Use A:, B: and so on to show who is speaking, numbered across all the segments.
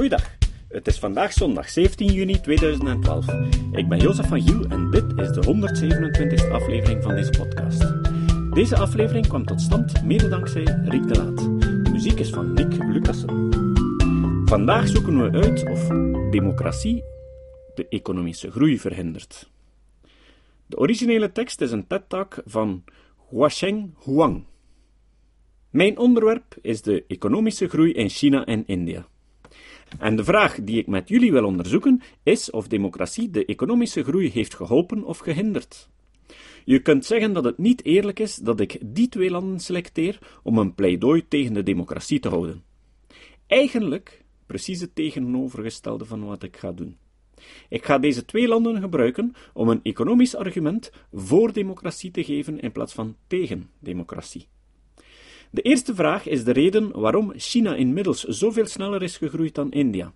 A: Goeiedag. Het is vandaag zondag 17 juni 2012. Ik ben Jozef van Giel en dit is de 127e aflevering van deze podcast. Deze aflevering kwam tot stand mede dankzij Riek de Laat. Muziek is van Nick Lucassen. Vandaag zoeken we uit of democratie de economische groei verhindert. De originele tekst is een TED-talk van Huasheng Huang. Mijn onderwerp is de economische groei in China en India. En de vraag die ik met jullie wil onderzoeken is of democratie de economische groei heeft geholpen of gehinderd. Je kunt zeggen dat het niet eerlijk is dat ik die twee landen selecteer om een pleidooi tegen de democratie te houden. Eigenlijk precies het tegenovergestelde van wat ik ga doen. Ik ga deze twee landen gebruiken om een economisch argument voor democratie te geven in plaats van tegen democratie. De eerste vraag is de reden waarom China inmiddels zoveel sneller is gegroeid dan India.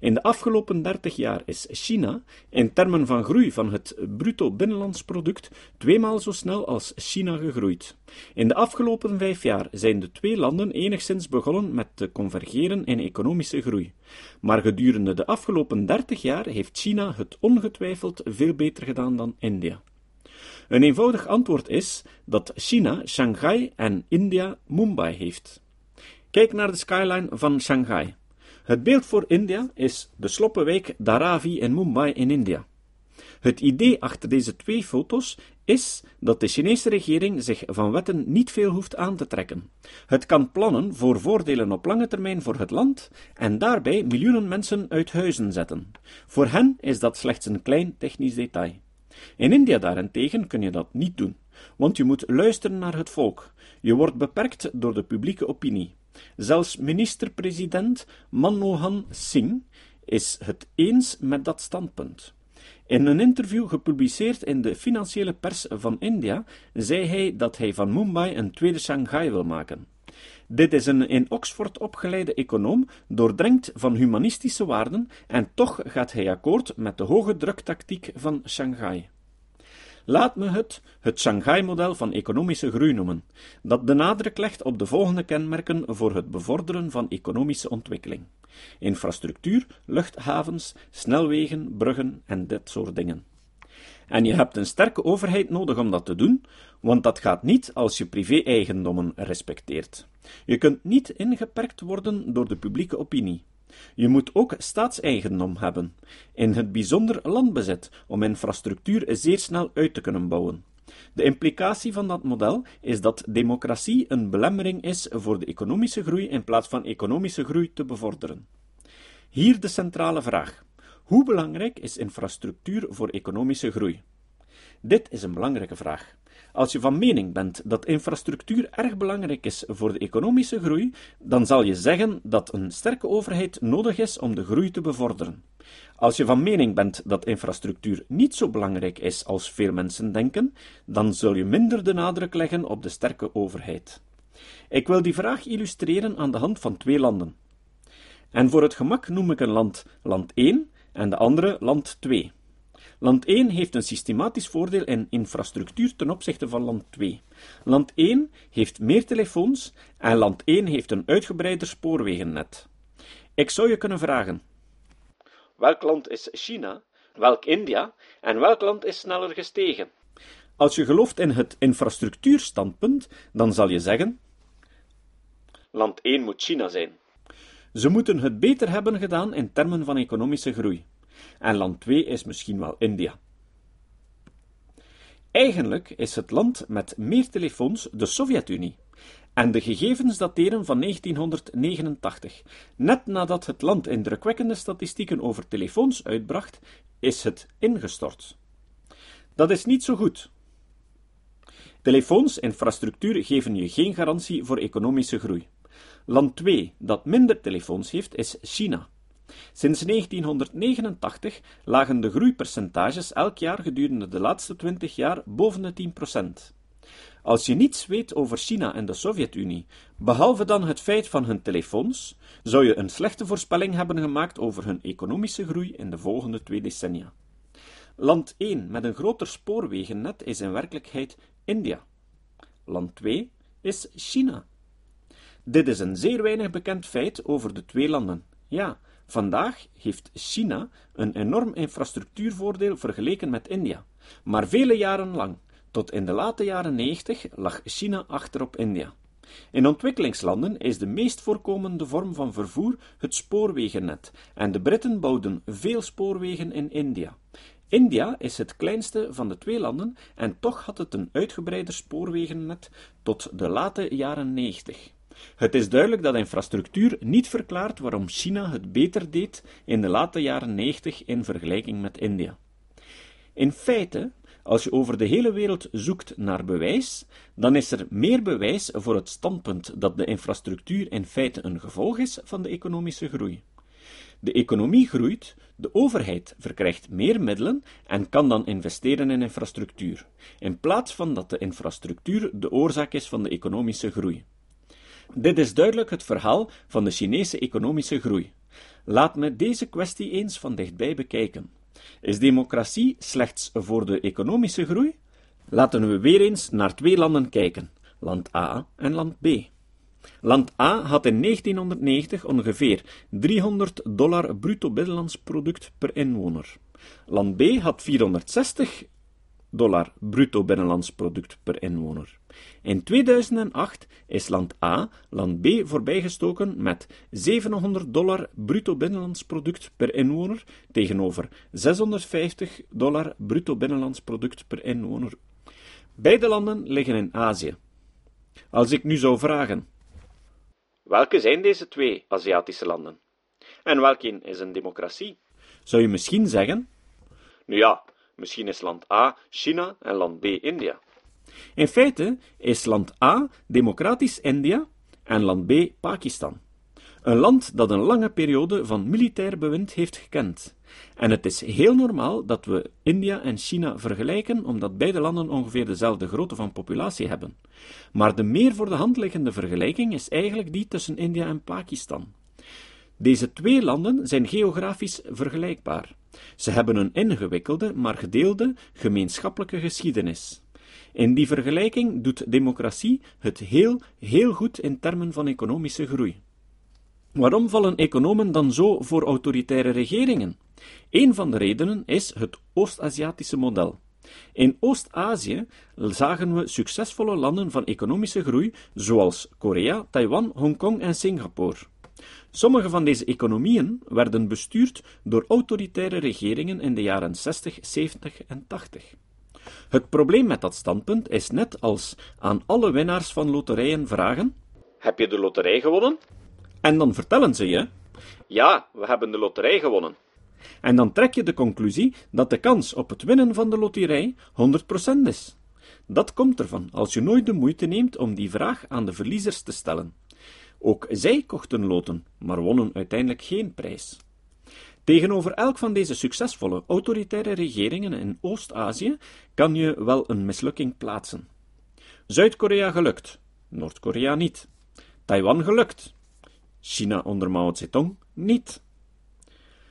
A: In de afgelopen 30 jaar is China, in termen van groei van het bruto binnenlands product, tweemaal zo snel als China gegroeid. In de afgelopen vijf jaar zijn de twee landen enigszins begonnen met te convergeren in economische groei. Maar gedurende de afgelopen 30 jaar heeft China het ongetwijfeld veel beter gedaan dan India. Een eenvoudig antwoord is dat China Shanghai en India Mumbai heeft. Kijk naar de skyline van Shanghai. Het beeld voor India is de sloppenwijk Dharavi in Mumbai in India. Het idee achter deze twee foto's is dat de Chinese regering zich van wetten niet veel hoeft aan te trekken. Het kan plannen voor voordelen op lange termijn voor het land en daarbij miljoenen mensen uit huizen zetten. Voor hen is dat slechts een klein technisch detail. In India daarentegen kun je dat niet doen, want je moet luisteren naar het volk. Je wordt beperkt door de publieke opinie. Zelfs minister-president Manmohan Singh is het eens met dat standpunt. In een interview gepubliceerd in de financiële pers van India zei hij dat hij van Mumbai een tweede Shanghai wil maken. Dit is een in Oxford opgeleide econoom, doordrenkt van humanistische waarden, en toch gaat hij akkoord met de hoge druktactiek van Shanghai. Laat me het het Shanghai-model van economische groei noemen, dat de nadruk legt op de volgende kenmerken voor het bevorderen van economische ontwikkeling: infrastructuur, luchthavens, snelwegen, bruggen en dit soort dingen. En je hebt een sterke overheid nodig om dat te doen, want dat gaat niet als je privé-eigendommen respecteert. Je kunt niet ingeperkt worden door de publieke opinie. Je moet ook staatseigendom hebben, in het bijzonder landbezit, om infrastructuur zeer snel uit te kunnen bouwen. De implicatie van dat model is dat democratie een belemmering is voor de economische groei in plaats van economische groei te bevorderen. Hier de centrale vraag. Hoe belangrijk is infrastructuur voor economische groei? Dit is een belangrijke vraag. Als je van mening bent dat infrastructuur erg belangrijk is voor de economische groei, dan zal je zeggen dat een sterke overheid nodig is om de groei te bevorderen. Als je van mening bent dat infrastructuur niet zo belangrijk is als veel mensen denken, dan zul je minder de nadruk leggen op de sterke overheid. Ik wil die vraag illustreren aan de hand van twee landen. En voor het gemak noem ik een land land 1 en de andere land 2. Land 1 heeft een systematisch voordeel in infrastructuur ten opzichte van land 2. Land 1 heeft meer telefoons en land 1 heeft een uitgebreider spoorwegennet. Ik zou je kunnen vragen: welk land is China, welk India en welk land is sneller gestegen? Als je gelooft in het infrastructuurstandpunt, dan zal je zeggen: land 1 moet China zijn. Ze moeten het beter hebben gedaan in termen van economische groei en land 2 is misschien wel India. Eigenlijk is het land met meer telefoons de Sovjet-Unie. En de gegevens dateren van 1989. Net nadat het land indrukwekkende statistieken over telefoons uitbracht, is het ingestort. Dat is niet zo goed. Telefoons, infrastructuur geven je geen garantie voor economische groei. Land 2 dat minder telefoons heeft, is China. Sinds 1989 lagen de groeipercentages elk jaar gedurende de laatste 20 jaar boven de 10%. Als je niets weet over China en de Sovjet-Unie, behalve dan het feit van hun telefoons, zou je een slechte voorspelling hebben gemaakt over hun economische groei in de volgende twee decennia. Land 1 met een groter spoorwegennet is in werkelijkheid India. Land 2 is China. Dit is een zeer weinig bekend feit over de twee landen. Ja, Vandaag heeft China een enorm infrastructuurvoordeel vergeleken met India, maar vele jaren lang, tot in de late jaren 90, lag China achter op India. In ontwikkelingslanden is de meest voorkomende vorm van vervoer het spoorwegennet, en de Britten bouwden veel spoorwegen in India. India is het kleinste van de twee landen en toch had het een uitgebreider spoorwegennet tot de late jaren 90. Het is duidelijk dat infrastructuur niet verklaart waarom China het beter deed in de late jaren 90 in vergelijking met India. In feite, als je over de hele wereld zoekt naar bewijs, dan is er meer bewijs voor het standpunt dat de infrastructuur in feite een gevolg is van de economische groei. De economie groeit, de overheid verkrijgt meer middelen en kan dan investeren in infrastructuur, in plaats van dat de infrastructuur de oorzaak is van de economische groei. Dit is duidelijk het verhaal van de Chinese economische groei. Laat me deze kwestie eens van dichtbij bekijken. Is democratie slechts voor de economische groei? Laten we weer eens naar twee landen kijken, land A en land B. Land A had in 1990 ongeveer 300 dollar bruto binnenlands product per inwoner. Land B had 460 dollar bruto binnenlands product per inwoner. In 2008 is land A land B voorbijgestoken met 700 dollar bruto binnenlands product per inwoner tegenover 650 dollar bruto binnenlands product per inwoner. Beide landen liggen in Azië. Als ik nu zou vragen: welke zijn deze twee Aziatische landen? En welke is een democratie? Zou je misschien zeggen: nu ja, misschien is land A China en land B India. In feite is land A democratisch India en land B Pakistan. Een land dat een lange periode van militair bewind heeft gekend. En het is heel normaal dat we India en China vergelijken, omdat beide landen ongeveer dezelfde grootte van populatie hebben. Maar de meer voor de hand liggende vergelijking is eigenlijk die tussen India en Pakistan. Deze twee landen zijn geografisch vergelijkbaar. Ze hebben een ingewikkelde, maar gedeelde gemeenschappelijke geschiedenis. In die vergelijking doet democratie het heel, heel goed in termen van economische groei. Waarom vallen economen dan zo voor autoritaire regeringen? Een van de redenen is het Oost-Aziatische model. In Oost-Azië zagen we succesvolle landen van economische groei, zoals Korea, Taiwan, Hongkong en Singapore. Sommige van deze economieën werden bestuurd door autoritaire regeringen in de jaren 60, 70 en 80. Het probleem met dat standpunt is net als aan alle winnaars van loterijen vragen: Heb je de loterij gewonnen? En dan vertellen ze je: Ja, we hebben de loterij gewonnen. En dan trek je de conclusie dat de kans op het winnen van de loterij 100% is. Dat komt ervan als je nooit de moeite neemt om die vraag aan de verliezers te stellen. Ook zij kochten loten, maar wonnen uiteindelijk geen prijs. Tegenover elk van deze succesvolle autoritaire regeringen in Oost-Azië kan je wel een mislukking plaatsen. Zuid-Korea gelukt, Noord-Korea niet. Taiwan gelukt, China onder Mao Zedong niet.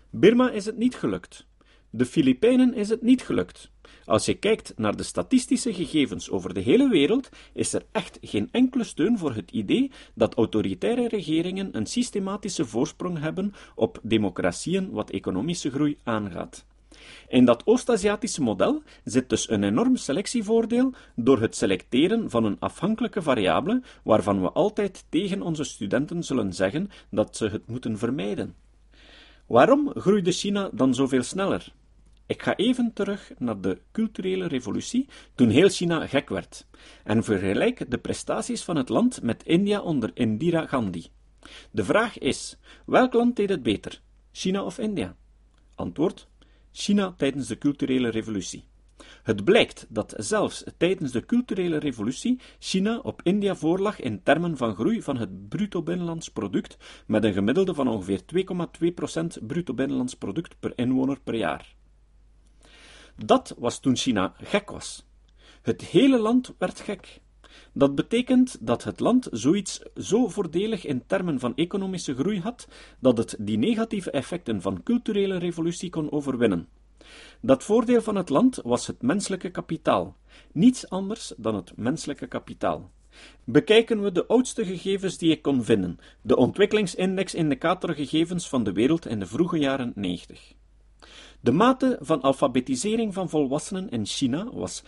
A: Birma is het niet gelukt. De Filipijnen is het niet gelukt. Als je kijkt naar de statistische gegevens over de hele wereld, is er echt geen enkele steun voor het idee dat autoritaire regeringen een systematische voorsprong hebben op democratieën wat economische groei aangaat. In dat Oost-Aziatische model zit dus een enorm selectievoordeel door het selecteren van een afhankelijke variabele waarvan we altijd tegen onze studenten zullen zeggen dat ze het moeten vermijden. Waarom groeide China dan zoveel sneller? Ik ga even terug naar de culturele revolutie, toen heel China gek werd, en vergelijk de prestaties van het land met India onder Indira Gandhi. De vraag is: welk land deed het beter, China of India? Antwoord: China tijdens de culturele revolutie. Het blijkt dat zelfs tijdens de culturele revolutie China op India voorlag in termen van groei van het bruto binnenlands product met een gemiddelde van ongeveer 2,2% bruto binnenlands product per inwoner per jaar. Dat was toen China gek was. Het hele land werd gek. Dat betekent dat het land zoiets zo voordelig in termen van economische groei had, dat het die negatieve effecten van culturele revolutie kon overwinnen. Dat voordeel van het land was het menselijke kapitaal, niets anders dan het menselijke kapitaal. bekijken we de oudste gegevens die ik kon vinden, de ontwikkelingsindex indicatorgegevens van de wereld in de vroege jaren 90. De mate van alfabetisering van volwassenen in China was 77%,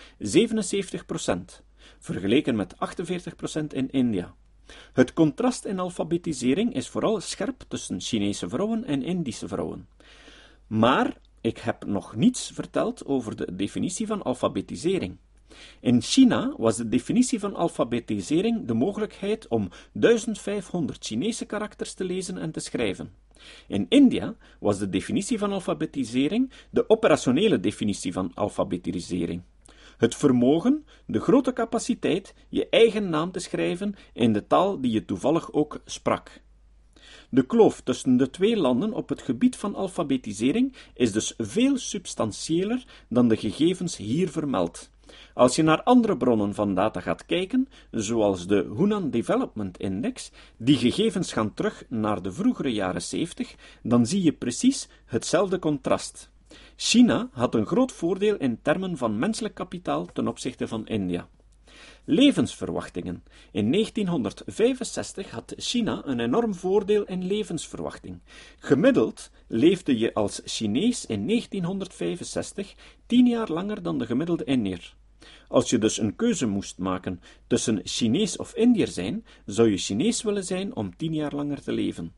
A: vergeleken met 48% in India. Het contrast in alfabetisering is vooral scherp tussen Chinese vrouwen en Indische vrouwen. Maar ik heb nog niets verteld over de definitie van alfabetisering. In China was de definitie van alfabetisering de mogelijkheid om 1500 Chinese karakters te lezen en te schrijven. In India was de definitie van alfabetisering de operationele definitie van alfabetisering. Het vermogen, de grote capaciteit, je eigen naam te schrijven in de taal die je toevallig ook sprak. De kloof tussen de twee landen op het gebied van alfabetisering is dus veel substantiëler dan de gegevens hier vermeld. Als je naar andere bronnen van data gaat kijken, zoals de Hunan Development Index, die gegevens gaan terug naar de vroegere jaren 70, dan zie je precies hetzelfde contrast. China had een groot voordeel in termen van menselijk kapitaal ten opzichte van India. Levensverwachtingen. In 1965 had China een enorm voordeel in levensverwachting. Gemiddeld leefde je als Chinees in 1965 tien jaar langer dan de gemiddelde Indiër. Als je dus een keuze moest maken tussen Chinees of Indiër zijn, zou je Chinees willen zijn om tien jaar langer te leven.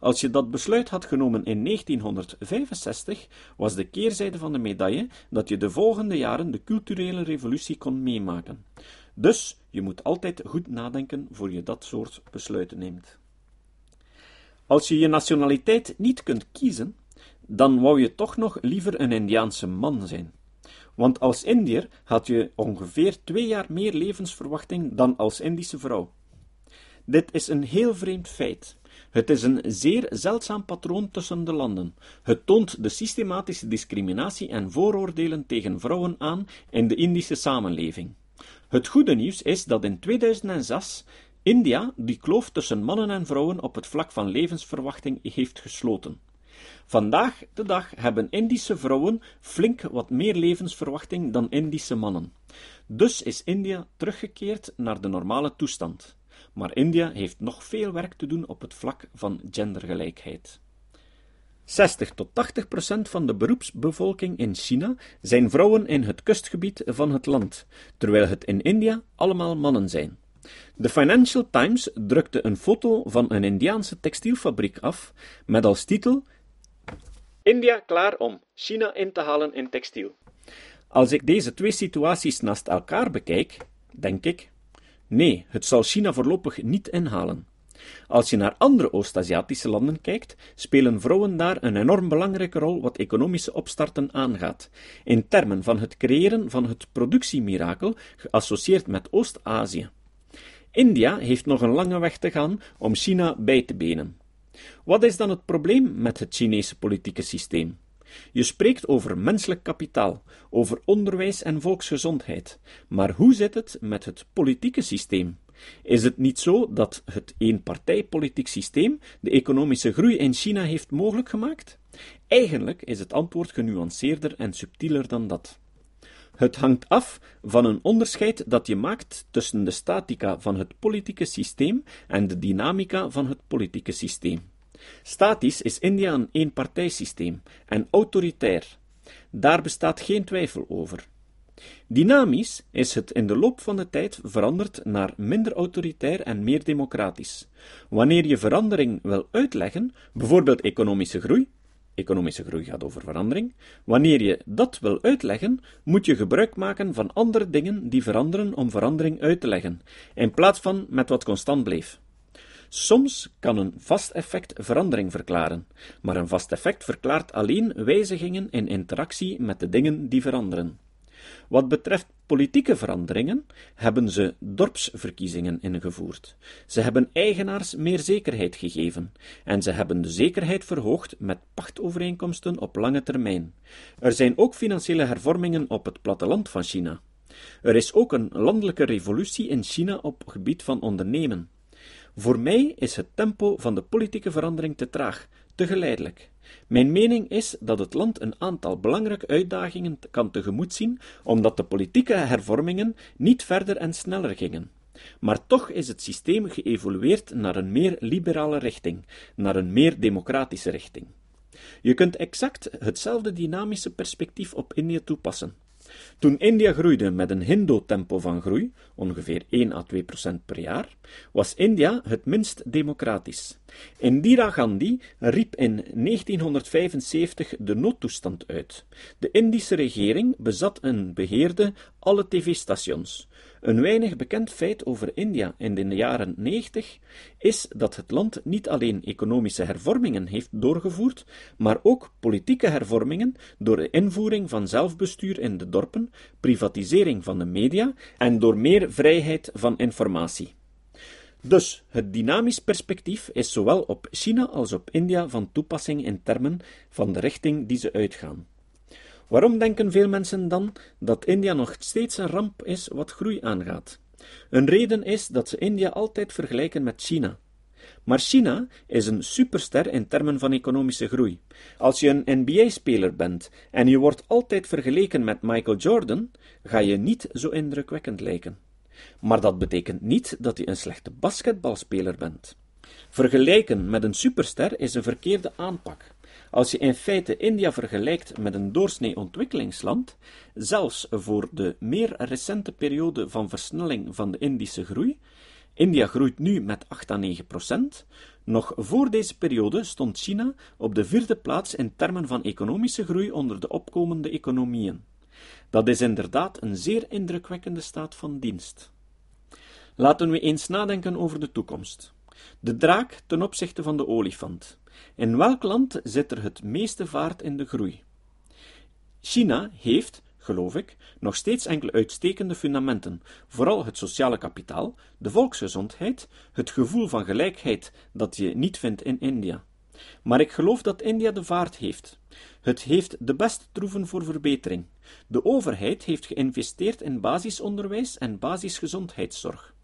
A: Als je dat besluit had genomen in 1965, was de keerzijde van de medaille dat je de volgende jaren de culturele revolutie kon meemaken. Dus je moet altijd goed nadenken voor je dat soort besluiten neemt. Als je je nationaliteit niet kunt kiezen, dan wou je toch nog liever een Indiaanse man zijn. Want als Indiër had je ongeveer twee jaar meer levensverwachting dan als Indische vrouw. Dit is een heel vreemd feit. Het is een zeer zeldzaam patroon tussen de landen. Het toont de systematische discriminatie en vooroordelen tegen vrouwen aan in de Indische samenleving. Het goede nieuws is dat in 2006 India die kloof tussen mannen en vrouwen op het vlak van levensverwachting heeft gesloten. Vandaag de dag hebben Indische vrouwen flink wat meer levensverwachting dan Indische mannen. Dus is India teruggekeerd naar de normale toestand. Maar India heeft nog veel werk te doen op het vlak van gendergelijkheid. 60 tot 80 procent van de beroepsbevolking in China zijn vrouwen in het kustgebied van het land, terwijl het in India allemaal mannen zijn. De Financial Times drukte een foto van een Indiaanse textielfabriek af met als titel India klaar om China in te halen in textiel. Als ik deze twee situaties naast elkaar bekijk, denk ik: nee, het zal China voorlopig niet inhalen. Als je naar andere Oost-Aziatische landen kijkt, spelen vrouwen daar een enorm belangrijke rol wat economische opstarten aangaat, in termen van het creëren van het productiemirakel geassocieerd met Oost-Azië. India heeft nog een lange weg te gaan om China bij te benen. Wat is dan het probleem met het Chinese politieke systeem? Je spreekt over menselijk kapitaal, over onderwijs en volksgezondheid, maar hoe zit het met het politieke systeem? Is het niet zo dat het eenpartijpolitiek systeem de economische groei in China heeft mogelijk gemaakt? Eigenlijk is het antwoord genuanceerder en subtieler dan dat. Het hangt af van een onderscheid dat je maakt tussen de statica van het politieke systeem en de dynamica van het politieke systeem. Statisch is India een eenpartijsysteem en autoritair. Daar bestaat geen twijfel over. Dynamisch is het in de loop van de tijd veranderd naar minder autoritair en meer democratisch. Wanneer je verandering wil uitleggen, bijvoorbeeld economische groei, economische groei gaat over verandering, wanneer je dat wil uitleggen, moet je gebruik maken van andere dingen die veranderen om verandering uit te leggen, in plaats van met wat constant bleef. Soms kan een vast effect verandering verklaren, maar een vast effect verklaart alleen wijzigingen in interactie met de dingen die veranderen. Wat betreft politieke veranderingen hebben ze dorpsverkiezingen ingevoerd. Ze hebben eigenaars meer zekerheid gegeven en ze hebben de zekerheid verhoogd met pachtovereenkomsten op lange termijn. Er zijn ook financiële hervormingen op het platteland van China. Er is ook een landelijke revolutie in China op gebied van ondernemen. Voor mij is het tempo van de politieke verandering te traag, te geleidelijk. Mijn mening is dat het land een aantal belangrijke uitdagingen kan tegemoet zien, omdat de politieke hervormingen niet verder en sneller gingen. Maar toch is het systeem geëvolueerd naar een meer liberale richting, naar een meer democratische richting. Je kunt exact hetzelfde dynamische perspectief op India toepassen. Toen India groeide met een Hindu-tempo van groei, ongeveer 1 à 2 procent per jaar, was India het minst democratisch. Indira Gandhi riep in 1975 de noodtoestand uit. De Indische regering bezat en beheerde alle tv-stations. Een weinig bekend feit over India in de jaren 90 is dat het land niet alleen economische hervormingen heeft doorgevoerd, maar ook politieke hervormingen door de invoering van zelfbestuur in de dorpen, privatisering van de media en door meer vrijheid van informatie. Dus het dynamisch perspectief is zowel op China als op India van toepassing in termen van de richting die ze uitgaan. Waarom denken veel mensen dan dat India nog steeds een ramp is wat groei aangaat? Een reden is dat ze India altijd vergelijken met China. Maar China is een superster in termen van economische groei. Als je een NBA-speler bent en je wordt altijd vergeleken met Michael Jordan, ga je niet zo indrukwekkend lijken. Maar dat betekent niet dat je een slechte basketbalspeler bent. Vergelijken met een superster is een verkeerde aanpak. Als je in feite India vergelijkt met een doorsnee ontwikkelingsland, zelfs voor de meer recente periode van versnelling van de Indische groei, India groeit nu met 8 à 9 procent. Nog voor deze periode stond China op de vierde plaats in termen van economische groei onder de opkomende economieën. Dat is inderdaad een zeer indrukwekkende staat van dienst. Laten we eens nadenken over de toekomst. De draak ten opzichte van de olifant. In welk land zit er het meeste vaart in de groei? China heeft, geloof ik, nog steeds enkele uitstekende fundamenten, vooral het sociale kapitaal, de volksgezondheid, het gevoel van gelijkheid dat je niet vindt in India. Maar ik geloof dat India de vaart heeft. Het heeft de beste troeven voor verbetering. De overheid heeft geïnvesteerd in basisonderwijs en basisgezondheidszorg.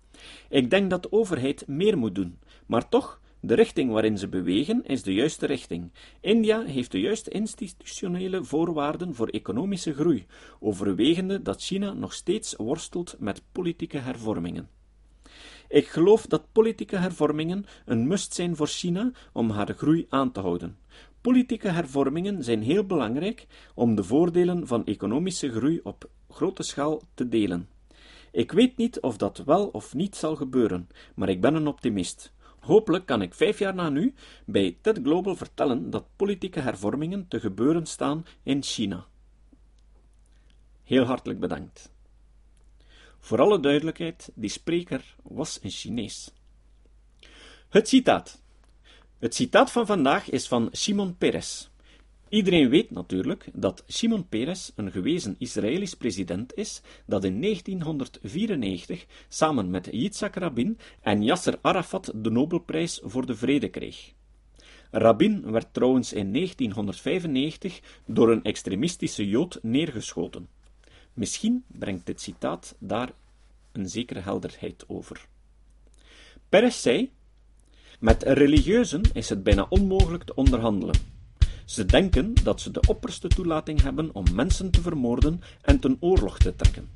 A: Ik denk dat de overheid meer moet doen, maar toch, de richting waarin ze bewegen is de juiste richting. India heeft de juiste institutionele voorwaarden voor economische groei, overwegende dat China nog steeds worstelt met politieke hervormingen. Ik geloof dat politieke hervormingen een must zijn voor China om haar groei aan te houden. Politieke hervormingen zijn heel belangrijk om de voordelen van economische groei op grote schaal te delen. Ik weet niet of dat wel of niet zal gebeuren, maar ik ben een optimist. Hopelijk kan ik vijf jaar na nu bij TED Global vertellen dat politieke hervormingen te gebeuren staan in China. Heel hartelijk bedankt. Voor alle duidelijkheid, die spreker was een Chinees. Het citaat. Het citaat van vandaag is van Simon Peres. Iedereen weet natuurlijk dat Shimon Peres een gewezen Israëlisch president is dat in 1994 samen met Yitzhak Rabin en Yasser Arafat de Nobelprijs voor de Vrede kreeg. Rabin werd trouwens in 1995 door een extremistische Jood neergeschoten. Misschien brengt dit citaat daar een zekere helderheid over. Peres zei: Met religieuzen is het bijna onmogelijk te onderhandelen. Ze denken dat ze de opperste toelating hebben om mensen te vermoorden en ten oorlog te trekken.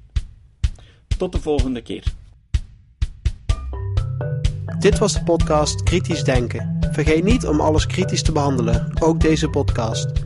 A: Tot de volgende keer.
B: Dit was de podcast Kritisch Denken. Vergeet niet om alles kritisch te behandelen, ook deze podcast.